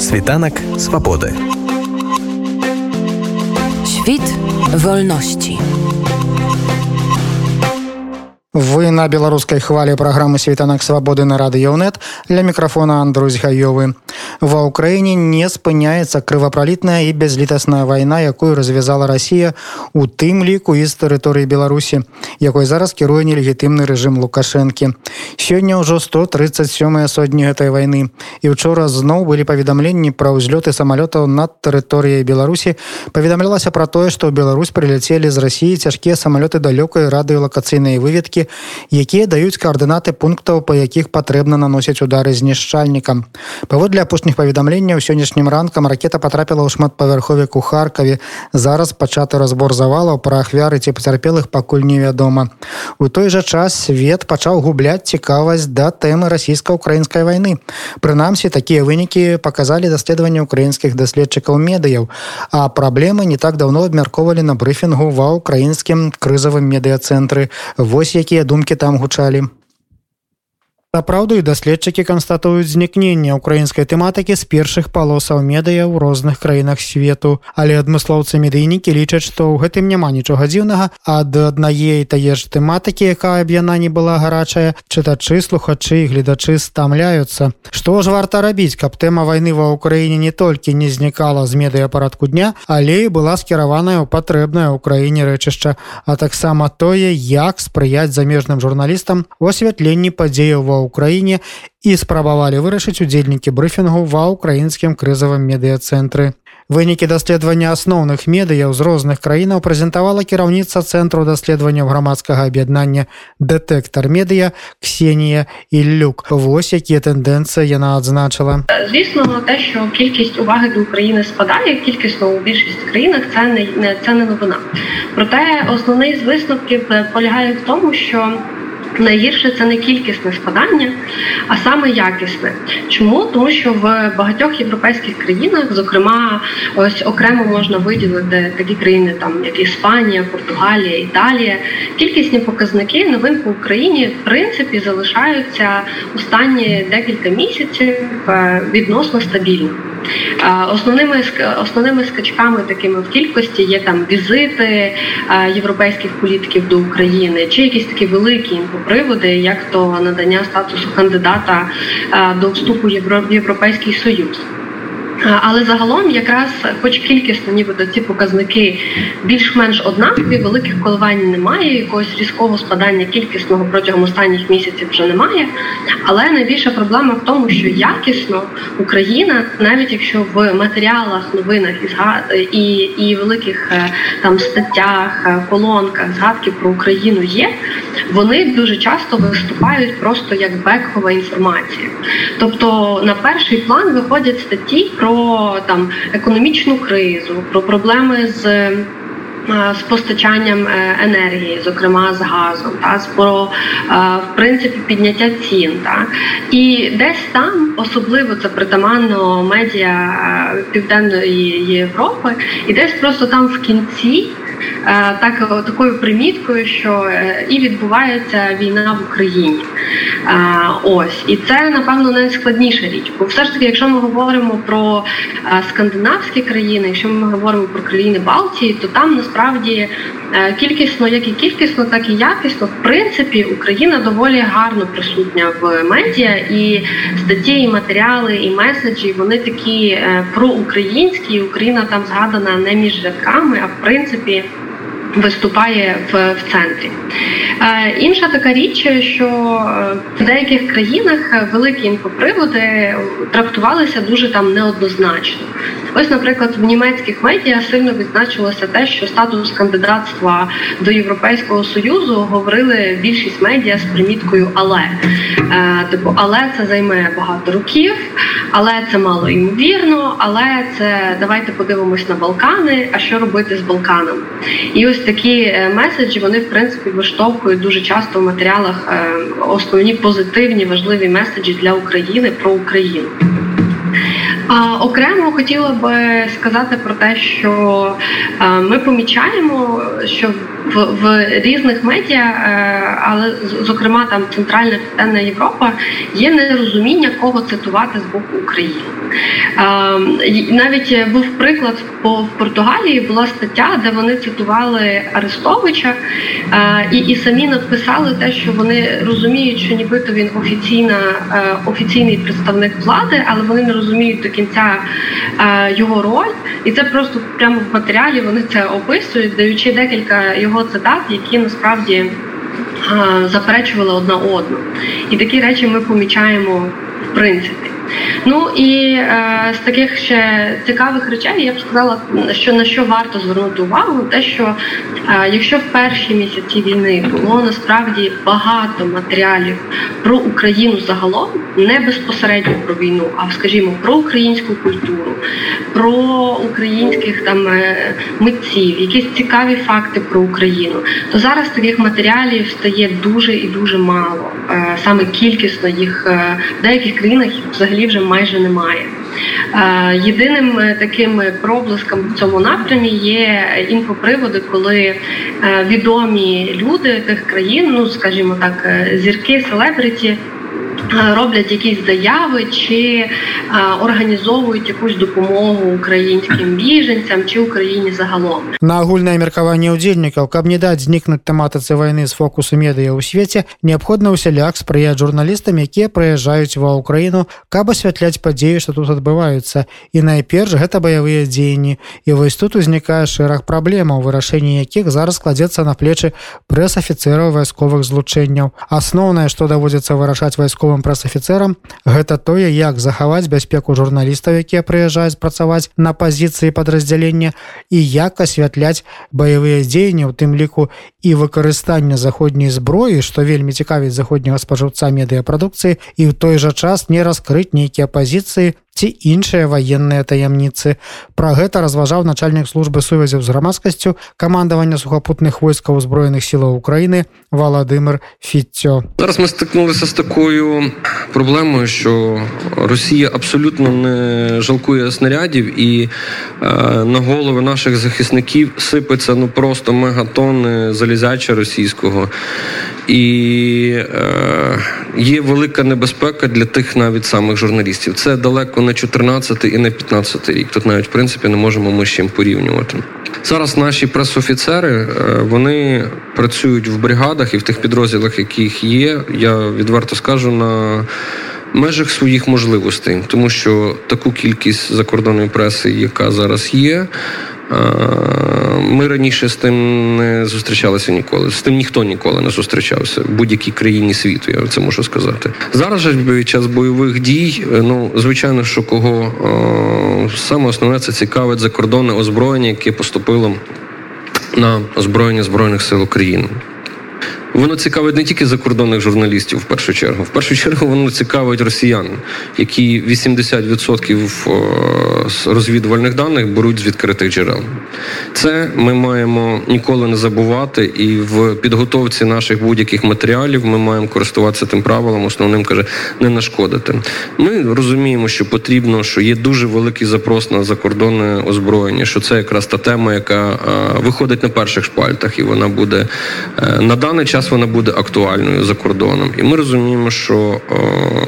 Світанак свабоды. Świt wolności. Вы на беларускай хвалі праграмы світанак свабоды на радыёнет для мікрафона Андрусь гаёвы. Ва ўкраіне не спыняецца крывапралітная і бязлітасная вайна, якую развязала Расія у тым ліку з тэрыторыі Беларусі, якой зараз кіруе нелегітымны рэжым Лукашэнкі. Сёння ўжо 137 сотні гэтай вайны. І учора зноў былі паведамленні пра ўзлёты самалётаў над тэрыторыяй Беларусі. Паведамлялася пра тое, што ў Беларусь прыляцелі з рассіі цяжкія самалёты далёкай радыёлакацыйнай выведкі датчыкі якія даюць каардынаты пунктаў па якіх патрэбна наносіць удары знішчальнікам паводле апошніх паведамленняў. Сённяшнім ранкам ракета потрапіла ў шматпавярховік у харкаве зараз пачаты разбор завалаў пра ахвяры ці пацярпелых пакуль невядома. У той жа час свет пачаў губляць цікавасць да тэмы расійска-украінскай вайны. Прынамсі такія вынікі паказалі даследаванне украінскіх даследчыкаў медыяў а праблемы не так давно абмяркоўвалі на брыфінгу ва ўкраінскім крызавым медыяцэнтры. Вось які якія думкі там гучалі Сапраўды даследчыкі канстатуюць знікненне украінскай тэматыкі з першых палосаў медыя ў розных краінах свету, але адмыслоўцы медыйнікі лічаць, што ў гэтым няма нічога дзіўнага ад аднае тае ж тэматыкі, якая б яна не была гарачая, чытачы, слухачы і гледачы стамляюцца. Што ж варта рабіць, каб тэма вайны ва ўкраіне не толькі не знікала з медыяапарадку дня, але і была скіраваная ў патрэбнае ў краіне рэчышча, а таксама тое, як спрыяць замежным журналістам у асвятленні падзеяў ва ўкраіне і спрабавалі вырашыць удзельнікі брыфінгу ва ўкраінскім крызавым медыяцэнтры. Вынікі даследавання асноўных медыяў з розных краінаў прэзентавала кіраўніца цэнтру даследавання грамадскага аб'яднання дэтэктар медыя ксенія і люк вось якія тэндэнцыі яна адзначыла звісно те що кількість уваги до України спадає кількісно у більшість країнах це не це не новина проте основний з висновків полягає в тому що найгірше це не кількісне спадання, а саме якісне. Чому? Тому що в багатьох європейських країнах, зокрема, ось окремо можна виділити такі країни, там як Іспанія, Португалія, Італія, кількісні показники новин по Україні в принципі залишаються останні декілька місяців е, відносно стабільно. Основними основними скачками такими в кількості є там візити європейських політиків до України чи якісь такі великі інфоприводи, як то надання статусу кандидата до вступу в Європейський Союз. Але загалом, якраз, хоч кількісно, нібито ці показники більш-менш однакові, великих коливань немає, якогось різкого спадання кількісного протягом останніх місяців вже немає. Але найбільша проблема в тому, що якісно Україна, навіть якщо в матеріалах, новинах і і, і великих е, там статтях, е, колонках згадки про Україну є, вони дуже часто виступають просто як бекова інформація. Тобто на перший план виходять статті про про там економічну кризу, про проблеми з. Е, з постачанням е, енергії, зокрема з газом, та про е, в принципі підняття цін, та і десь там, особливо це притаманно медіа Південної Європи, і десь просто там в кінці так такою приміткою, що е, і відбувається війна в Україні. Е, ось і це напевно найскладніша річ. Бо все ж таки, якщо ми говоримо про скандинавські країни, якщо ми говоримо про країни Балтії, то там насправді кількісно, як і кількісно, так і якісно, в принципі, Україна доволі гарно присутня в медіа, і статті, і матеріали, і меседжі вони такі проукраїнські. Україна там згадана не між рядками, а в принципі виступає в, в центрі. Е, інша така річ, що е, в деяких країнах великі інфоприводи трактувалися дуже там неоднозначно. Ось, наприклад, в німецьких медіа сильно відзначилося те, що статус кандидатства до Європейського союзу говорили більшість медіа з приміткою але е, типу, але це займе багато років, але це мало ймовірно, але це давайте подивимось на Балкани. А що робити з Балканами? І ось такі е, меседжі вони в принципі виштовхують дуже часто в матеріалах е, основні позитивні важливі меседжі для України про Україну. Окремо хотіла би сказати про те, що ми помічаємо, що в, в різних медіа, але зокрема там Центральна Південна Європа є нерозуміння, кого цитувати з боку України. Навіть був приклад по Португалії була стаття, де вони цитували Арестовича і і самі написали те, що вони розуміють, що нібито він офіційна офіційний представник влади, але вони не розуміють до кінця його роль, і це просто прямо в матеріалі вони це описують, даючи декілька його цитат, які насправді заперечували одна одну. І такі речі ми помічаємо в принципі. Ну і е, з таких ще цікавих речей я б сказала, що на що варто звернути увагу, те, що е, якщо в перші місяці війни було насправді багато матеріалів про Україну загалом, не безпосередньо про війну, а скажімо, про українську культуру, про українських там е, митців, якісь цікаві факти про Україну, то зараз таких матеріалів стає дуже і дуже мало. Е, саме кількісно їх е, в деяких країнах взагалі вже майже немає. Єдиним таким проблиском в цьому напрямі є інфоприводи, коли відомі люди тих країн, ну скажімо так, зірки, селебриті. Роблять якісь заяви чи організовують якусь допомогу українським біженцям чи Україні загалом? На агульнае меркаванне ўдзельнікаў каб не даць знікнуць тэматыцы вайны з фокусу медыя ў свеце неабходна ўсяляк спрыяць журналістам якія прыязджаюць ва ўкраіну каб асвятляць падзеі што тут адбываюцца і найперш гэта баявыя дзеянні. І вось тут узнікае шэраг праблемаў вырашэнні якіх зараз кладзецца на плечы прэс-афіцэраў вайсковых злучэнняў. Асноўнае што даводзіцца вырашаць вайсковым прэс-афіцэрам гэта тое як захаваць бяспеку журналістаў якія прыязджаюць працаваць на пазіцыі падраздзялення і як асвятляць баявыя дзеянні у тым ліку і выкарыстання заходняй зброі што вельмі цікавіць заходняга спажыўца медыяпрадукцыі і ў той жа час не раскрыць нейкія пазіцыі ці іншыя ваенныя таямніцы. Пра гэта разважаў начальнік службы сувязяў з грамадскасцю камандавання сухапутных войскаў узброеных сілаў Україніны Валадимир Фіццё. Зараз ми стикнулися з такою проблемою, що Росія абсолютно не жалкує снарядів, і е, на голови наших захисників сипеться ну просто мегатонни залізяча російського. І е, є велика небезпека для тих навіть самих журналістів. Це далеко не 14 і не 15 рік. Тут навіть в принципі не можемо ми з чим порівнювати. Зараз наші пресофіцери е, вони працюють в бригадах і в тих підрозділах, яких є. Я відверто скажу на межах своїх можливостей, тому що таку кількість закордонної преси, яка зараз є. Ми раніше з тим не зустрічалися ніколи. З тим ніхто ніколи не зустрічався в будь-якій країні світу. Я це можу сказати. Зараз же під час бойових дій. Ну звичайно, що кого саме основне це цікавить закордонне озброєння, яке поступило на озброєння збройних сил України. Воно цікавить не тільки закордонних журналістів в першу чергу. В першу чергу воно цікавить росіян, які 80% розвідувальних даних беруть з відкритих джерел. Це ми маємо ніколи не забувати, і в підготовці наших будь-яких матеріалів ми маємо користуватися тим правилом, основним каже, не нашкодити. Ми розуміємо, що потрібно, що є дуже великий запрос на закордонне озброєння, що це якраз та тема, яка виходить на перших шпальтах, і вона буде е, на даний час час вона буде актуальною за кордоном, і ми розуміємо, що. Е,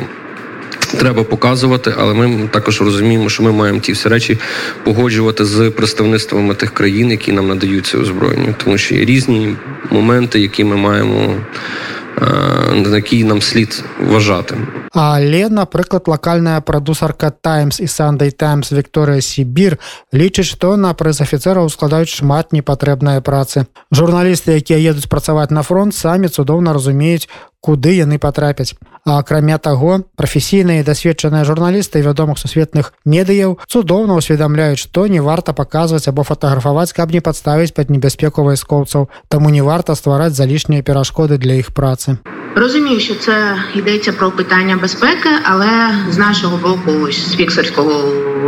треба показувати, але ми також розуміємо, що ми маємо ті всі речі погоджувати з представництвами тих країн, які нам надають це озброєння, тому що є різні моменти, які ми маємо на які нам слід вважати. Але, напрыклад, лакальная прадусарка Таймс і Sunday Times Вікторыя Сібір лічыць, што на прэс-афіцэраў складаюць шмат непатрэбнай працы. Журналісты, якія едуць працаваць на фронт, самі цудоўна разумеюць, куды яны патрапяць. А акрамя таго, прафесійныя і дасведчаныя журналісты вядомых сусветных медыяў цудоўна ўсведамляюць, што не варта паказваць або фатаграфаваць, каб не падставіць пад небяспеку вайскоўцаў, таму не варта ствараць залішнія перашкоды для іх працы. Розумію, що це йдеться про питання безпеки, але з нашого боку, з фіксерського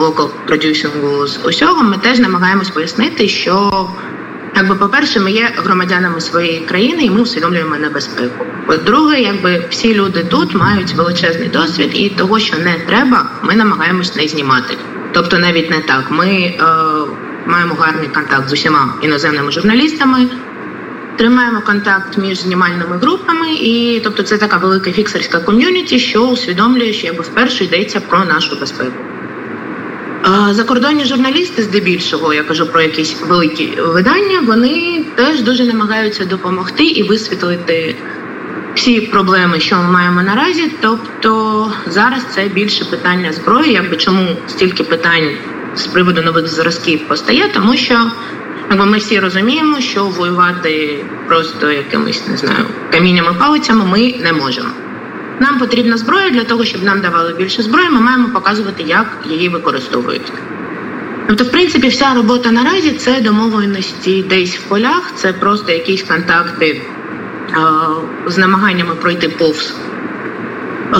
локал продюсингу з усього, ми теж намагаємось пояснити, що Якби, по-перше, ми є громадянами своєї країни, і ми усвідомлюємо небезпеку. По-друге, якби всі люди тут мають величезний досвід, і того, що не треба, ми намагаємось не знімати. Тобто, навіть не так. Ми е, маємо гарний контакт з усіма іноземними журналістами. Тримаємо контакт між знімальними групами, і тобто це така велика фіксерська ком'юніті, що усвідомлює, що якби вперше йдеться про нашу безпеку. Закордонні журналісти, здебільшого, я кажу про якісь великі видання, вони теж дуже намагаються допомогти і висвітлити всі проблеми, що ми маємо наразі. Тобто зараз це більше питання зброї, якби чому стільки питань з приводу нових зразків постає, тому що якби ми всі розуміємо, що воювати просто якимись не знаю каміннями палицями ми не можемо. Нам потрібна зброя для того, щоб нам давали більше зброї. Ми маємо показувати, як її використовують. Тобто, в принципі, вся робота наразі це домовленості десь в полях, це просто якісь контакти е, з намаганнями пройти повз. Е,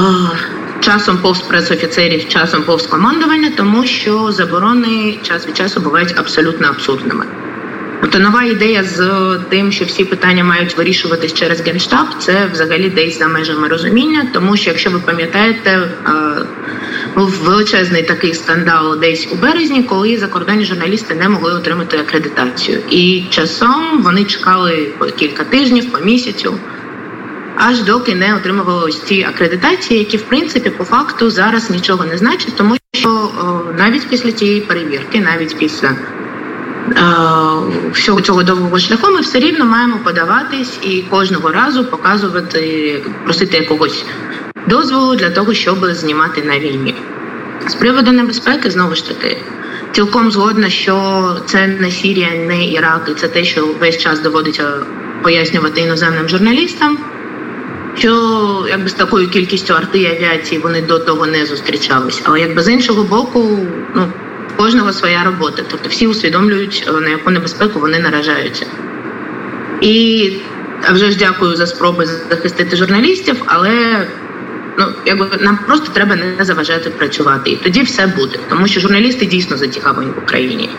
часом повз пресофіцерів, часом повз командування, тому що заборони час від часу бувають абсолютно абсурдними. Тобто нова ідея з тим, що всі питання мають вирішуватись через генштаб, це взагалі десь за межами розуміння, тому що якщо ви пам'ятаєте, був величезний такий скандал десь у березні, коли закордонні журналісти не могли отримати акредитацію, і часом вони чекали по кілька тижнів, по місяцю. Аж доки не отримували ось ці акредитації, які в принципі по факту зараз нічого не значать, тому що о, навіть після цієї перевірки, навіть після Е, всього цього довгого шляху ми все рівно маємо подаватись і кожного разу показувати, просити якогось дозволу для того, щоб знімати на війні. З приводу небезпеки, знову ж таки, цілком згодна, що це не Сірія, не Ірак, і це те, що весь час доводиться пояснювати іноземним журналістам. Що якби з такою кількістю арти і авіації вони до того не зустрічались. Але якби з іншого боку, ну кожного своя робота. Тобто всі усвідомлюють, е, на яку небезпеку вони наражаються. І а вже ж дякую за спроби захистити журналістів, але ну якби нам просто треба не заважати працювати. І тоді все буде, тому що журналісти дійсно зацікавлені в Україні.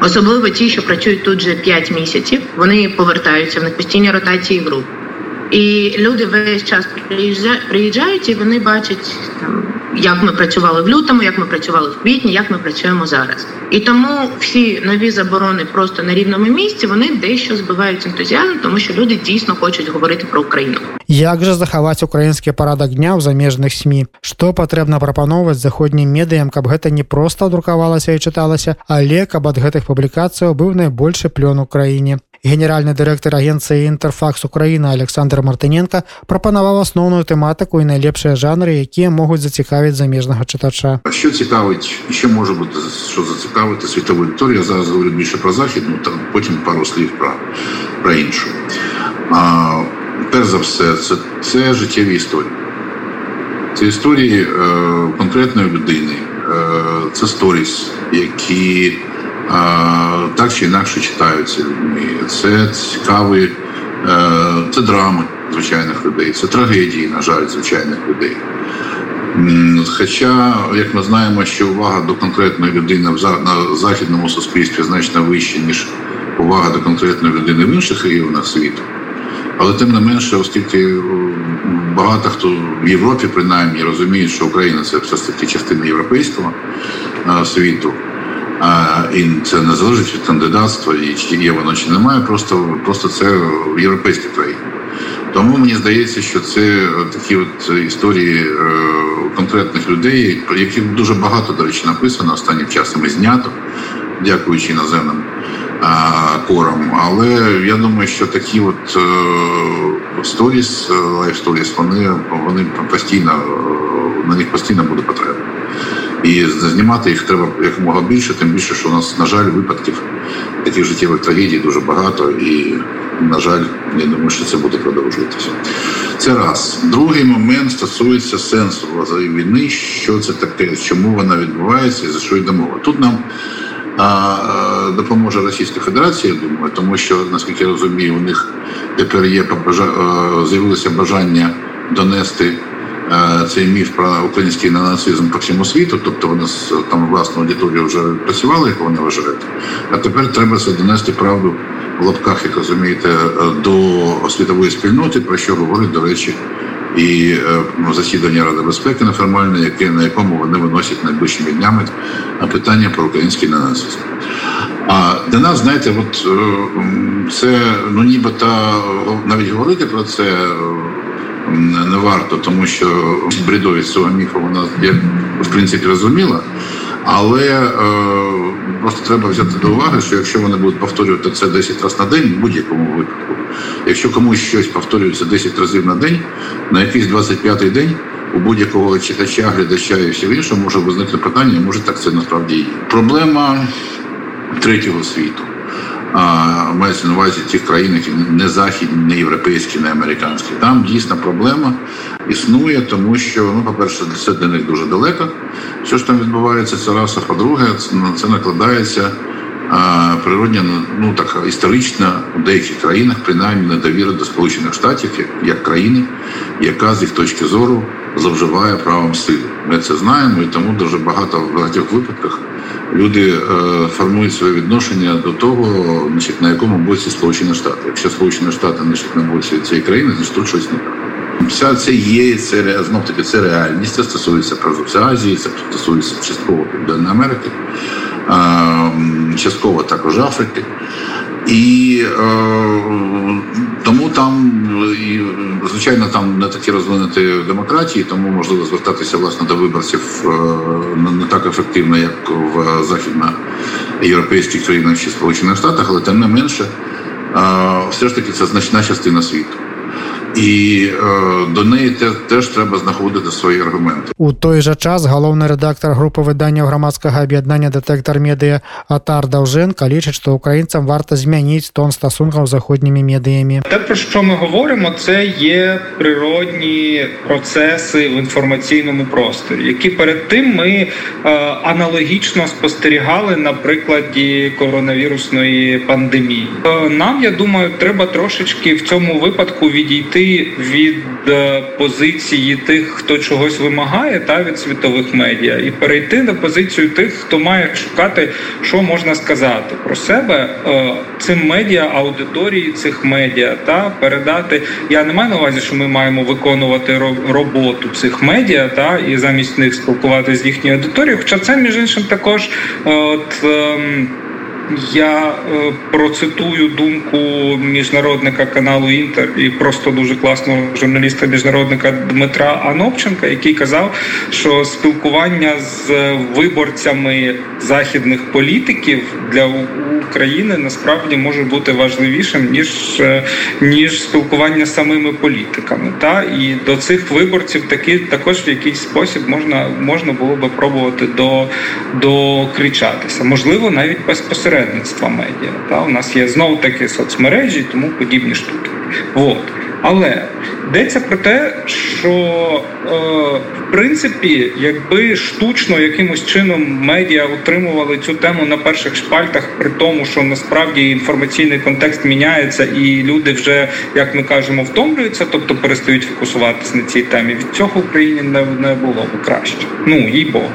Особливо ті, що працюють тут вже 5 місяців, вони повертаються в них постійні ротації груп. І люди весь час приїжджають і вони бачать там як ми працювали в лютому, як ми працювали в квітні, як ми працюємо зараз. І тому всі нові заборони просто на рівному місці вони дещо збивають ентузіазм, тому що люди дійсно хочуть говорити про Україну. Як же захаваць украінскі парадак дня ў замежных сМ што патрэбна прапаноўваць заходнім медыям каб гэта не проста друкавалася і чыталася але каб ад гэтых публікацыяў быў найбольшы плён у краіне генеральны дырэктар агенцыі інтэрфакс Украіна Александр Мартыненко прапанаваў асноўную тэматыку і найлепшыя жанры якія могуць зацікавіць замежнага чытача що цікавить ще може бути що зацікавити світову аудиторію я зараз говорю більше про захід ну там потім пару слів про про іншу а, перш за все це, це життєві історії це історії е, конкретної людини е, це сторіс які так чи інакше читаються людьми. Це цікаві, е, це драми звичайних людей, це трагедії, на жаль, звичайних людей. Хоча, як ми знаємо, що увага до конкретної людини на західному суспільстві значно вища, ніж увага до конкретної людини в інших регіонах світу. Але тим не менше, оскільки багато хто в Європі принаймні розуміє, що Україна це все ж таки частина європейського світу. І це не залежить від кандидатства, і чи є воно чи немає, просто просто це європейські країни. Тому мені здається, що це такі от історії е, конкретних людей, про яких дуже багато, до речі, написано останнім часом і знято, дякуючи іноземним корам. Але я думаю, що такі от stories, life stories, вони вони постійно на них постійно буде потреба. І знімати їх треба якомога більше, тим більше, що у нас, на жаль, випадків таких життєвих трагедій дуже багато, і, на жаль, я думаю, що це буде продовжуватися. Це раз. Другий момент стосується сенсу війни, що це таке, чому вона відбувається і за що йде мова. Тут нам а, допоможе Російська Федерація, я думаю, тому що, наскільки я розумію, у них тепер є з'явилося бажання донести. Е, цей міф про український нацизм по всьому світу, тобто вони там власну аудиторію вже працювали, як вони вважають. А тепер треба це донести правду в лапках, як розумієте, до світової спільноти, про що говорить, до речі, і е, засідання Ради безпеки неформальне, яке на якому вони виносять найближчими днями питання про український нацизм. А для нас, знаєте, от це ну нібито навіть говорити про це не варто, тому що бредовість цього міфу вона є в принципі розуміла. Але е, просто треба взяти до уваги, що якщо вони будуть повторювати це 10 разів на день, в будь-якому випадку, якщо комусь щось повторюється 10 разів на день, на якийсь 25-й день у будь-якого читача, глядача і всього іншого може виникнути питання, може так це насправді є. Проблема третього світу. Мається на увазі тих країн, які не західні, не європейські, не американські. Там дійсна проблема існує, тому що, ну, по-перше, це для них дуже далеко. Що ж там відбувається, це раз, а по-друге, це, накладається природня, ну так історична у деяких країнах, принаймні недовіра до Сполучених Штатів як, як країни, яка з їх точки зору зловживає правом сили. Ми це знаємо, і тому дуже багато в багатьох випадках люди е, формують своє відношення до того, значить, на якому боці Сполучені Штати. Якщо Сполучені Штати значить, на боці цієї країни, значить тут щось не так. Вся це є, це знов таки це реальність. Це стосується Азії, це стосується частково Південної Америки, частково також Африки. І е, тому там, і, звичайно, там не такі розвинуті демократії, тому можливо звертатися власне до виборців е, не так ефективно, як в західноєвропейських країнах чи Сполучених Штатах, але тим не менше, е, все ж таки це значна частина світу і е, до неї те, теж треба знаходити свої аргументи. У той же час головний редактор групи видання громадського об'єднання детектор медіа Атар Довженко лічить, що українцям варто змінити тон стосунків з заходніми медіями. Те, про що ми говоримо, це є природні процеси в інформаційному просторі, які перед тим ми е, аналогічно спостерігали на прикладі коронавірусної пандемії. Е, нам я думаю, треба трошечки в цьому випадку відійти від е, позиції тих, хто чогось вимагає, та від світових медіа, і перейти на позицію тих, хто має шукати, що можна сказати про себе е, цим медіа, аудиторії цих медіа, та передати. Я не маю на увазі, що ми маємо виконувати роботу цих медіа, та і замість них спілкуватися з їхньою аудиторією. Хоча це між іншим також е, от. Я е, процитую думку міжнародника каналу Інтер і просто дуже класного журналіста міжнародника Дмитра Анопченка, який казав, що спілкування з виборцями західних політиків для України насправді може бути важливішим ніж е, ніж спілкування з самими політиками. Та і до цих виборців таки також в якийсь спосіб можна можна було би пробувати до докричатися, можливо, навіть безпосередньо посередництва медіа. Та? У нас є знов таки соцмережі тому подібні штуки. От. Але йдеться про те, що е, в принципі, якби штучно якимось чином медіа утримували цю тему на перших шпальтах, при тому, що насправді інформаційний контекст міняється, і люди вже, як ми кажемо, втомлюються, тобто перестають фокусуватися на цій темі. Від цього Україні не, не було б краще. Ну їй Богу.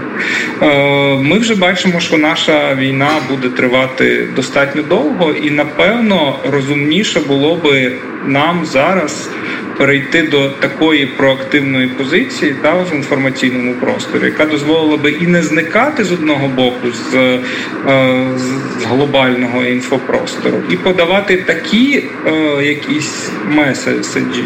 Е, Ми вже бачимо, що наша війна буде тривати достатньо довго, і напевно розумніше було би нам зараз перейти до такої проактивної позиції та в інформаційному просторі, яка дозволила би і не зникати з одного боку з, е, з глобального інфопростору, і подавати такі е, якісь меседжі,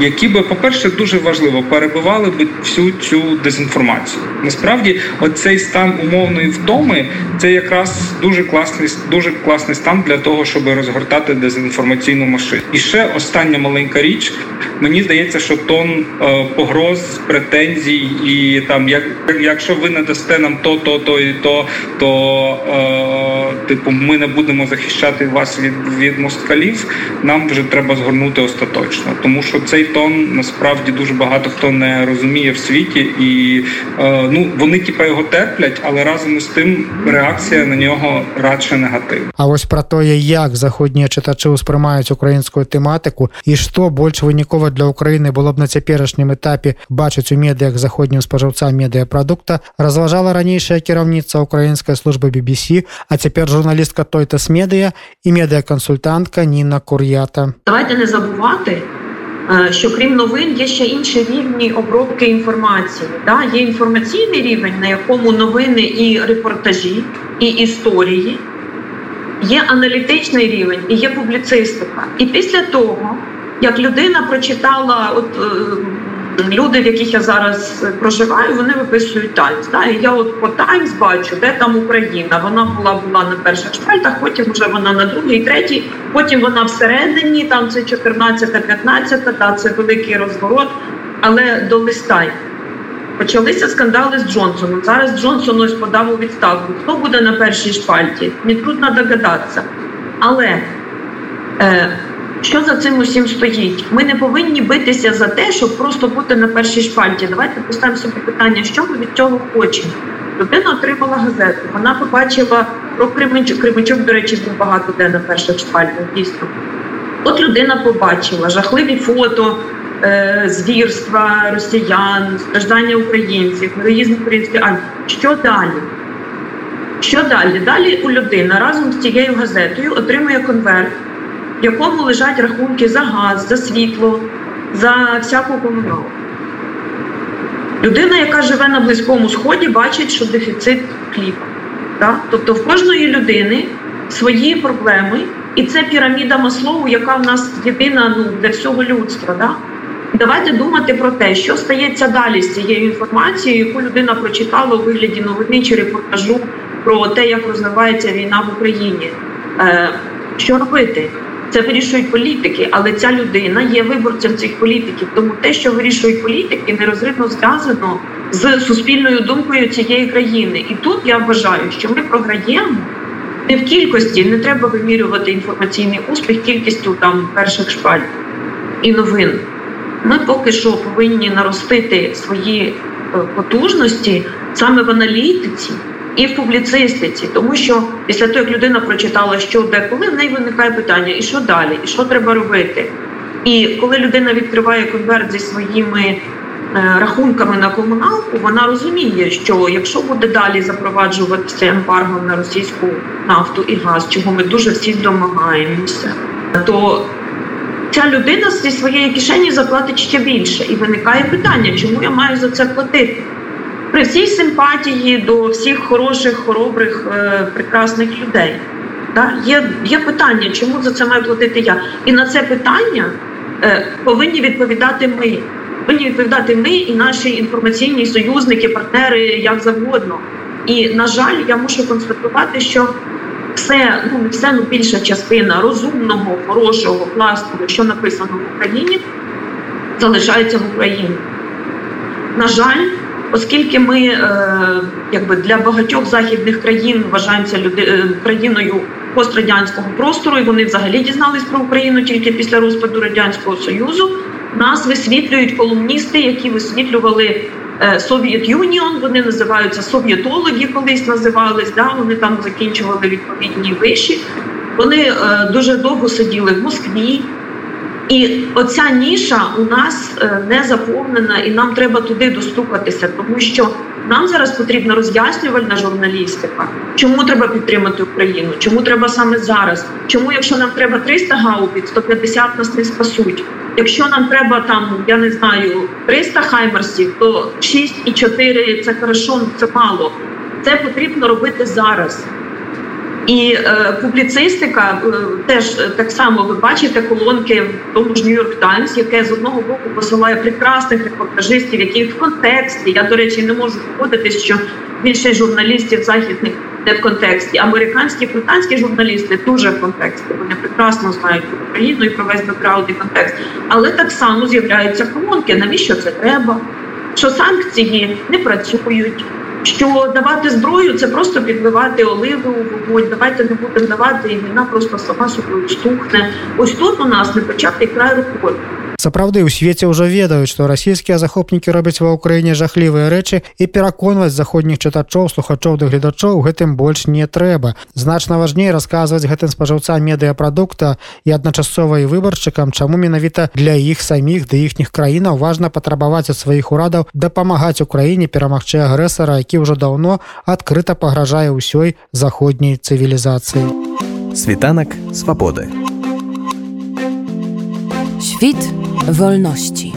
які би, по-перше, дуже важливо перебивали би всю цю дезінформацію. Насправді, оцей стан умовної втоми це якраз дуже класний, дуже класний стан для того, щоб розгортати дезінформаційну машину. І ще остання маленька річ. Мені здається, що тон е, погроз, претензій, і там, як якщо ви не дасте нам то, то, то і то, то е, типу ми не будемо захищати вас від від москалів. Нам вже треба згорнути остаточно, тому що цей цей тон насправді дуже багато хто не розуміє в світі, і е, ну вони типа його терплять, але разом з тим реакція на нього радше негативна. А ось про те, як заходні читачі сприймають українську тематику, і що більш виніково для України було б на цяперашнім етапі бачить у медіях заходнім споживцям медіапродукта, розважала раніше керівниця української служби BBC, а тепер журналістка Тойтас Медіа і медіаконсультантка Ніна Кур'ята. Давайте не забувати. Е, що крім новин є ще інші рівні обробки інформації. Да? Є інформаційний рівень, на якому новини і репортажі, і історії, є аналітичний рівень і є публіцистика. І після того, як людина прочитала, от е, люди, в яких я зараз проживаю, вони виписують Таймс. Да? Я от по Таймс бачу, де там Україна. Вона була була на перших шпальтах, потім вже вона на другій, третій, потім вона всередині, там це 14-15, та це великий розворот. Але до листа Почалися скандали з Джонсоном. Зараз Джонсон ось подав у відставку. Хто буде на першій шпальті? Нетрудно догадатися. Але е, що за цим усім стоїть? Ми не повинні битися за те, щоб просто бути на першій шпальті. Давайте поставимо собі питання, що ми від цього хочемо. Людина отримала газету. Вона побачила про Кременчук. Кременчук, до речі, був багато де на перших шпальтах. Дійсно, от людина побачила жахливі фото. Е, звірства росіян, страждання українців, героїзм української армії. Що далі? Що далі? Далі у людина разом з цією газетою отримує конверт, в якому лежать рахунки за газ, за світло, за всяку комуналку. Людина, яка живе на Близькому Сході, бачить, що дефіцит хліба. Так? Тобто в кожної людини свої проблеми, і це піраміда Маслову, яка в нас єдина ну, для всього людства. Так? Давайте думати про те, що стається далі з цією інформацією, яку людина прочитала у вигляді новини чи репортажу про те, як розвивається війна в Україні. Е, Що робити? Це вирішують політики, але ця людина є виборцем цих політиків. Тому те, що вирішують політики, нерозривно зв'язано з суспільною думкою цієї країни. І тут я вважаю, що ми програємо не в кількості, не треба вимірювати інформаційний успіх кількістю там перших шпаль і новин. Ми поки що повинні наростити свої е, потужності саме в аналітиці і в публіцистиці, тому що після того, як людина прочитала, що де коли в неї виникає питання, і що далі, і що треба робити. І коли людина відкриває конверт зі своїми е, рахунками на комуналку, вона розуміє, що якщо буде далі запроваджуватися ембарго на російську нафту і газ, чого ми дуже всі домагаємося, то ця людина зі своєї кишені заплатить ще більше. І виникає питання, чому я маю за це платити? При всій симпатії до всіх хороших, хоробрих, е, прекрасних людей. Да? Є є питання, чому за це маю платити я? І на це питання е, повинні відповідати ми. Повинні відповідати ми і наші інформаційні союзники, партнери як завгодно. І на жаль, я мушу констатувати, що все, ну не все, ну більша частина розумного, хорошого, класного, що написано в Україні, залишається в Україні. На жаль, оскільки ми е, якби для багатьох західних країн вважаємося люди, е, країною пострадянського простору, і вони взагалі дізнались про Україну тільки після розпаду радянського союзу. Нас висвітлюють колумністи, які висвітлювали Совєт Юніон, вони називаються совєтологи, колись називались. Да, Вони там закінчували відповідні виші. Вони е, дуже довго сиділи в Москві. І оця ніша у нас е, не заповнена, і нам треба туди достукатися, тому що нам зараз потрібна роз'яснювальна журналістика. Чому треба підтримати Україну? Чому треба саме зараз? Чому, якщо нам треба 300 гаубіць, 150 нас не спасуть? Якщо нам треба там, я не знаю, 300 хаймерсів, то 6 і 4 – це хорошо, це мало. Це потрібно робити зараз. І е, публіцистика е, теж так само ви бачите колонки в тому ж Нью-Йорк Таймс, яке з одного боку посилає прекрасних репортажистів, які в контексті. Я до речі не можу погодитись, що більше журналістів західних не в контексті. Американські британські журналісти дуже в контексті. Вони прекрасно знають Україну і про весь бекграунд і контекст. Але так само з'являються колонки. Навіщо це треба? Що санкції не працюють? Що давати зброю це просто підливати оливи у вогонь. Давайте не будемо давати, і війна просто сама собою стухне. Ось тут у нас не початий край роботи. Сапраўды ў свеце ўжо ведаюць што расійскія захопнікі робяць ва ўкраіне жахлівыя рэчы і пераконваць заходніх чытачоў слухачоў да гледачоў гэтым больш не трэба. Значна важней расказваць гэтым спажыўцам медыяпрадукта і адначасова і выбаршчыкам чаму менавіта для іх саміх да іхніх краінаў важна патрабаваць ад сваіх урадаў дапамагаць украіне перамагчы агрэсара які ўжо даўно адкрыта пагражае ўсёй заходняй цывілізацыі. Світанак свабоды Świt wolności.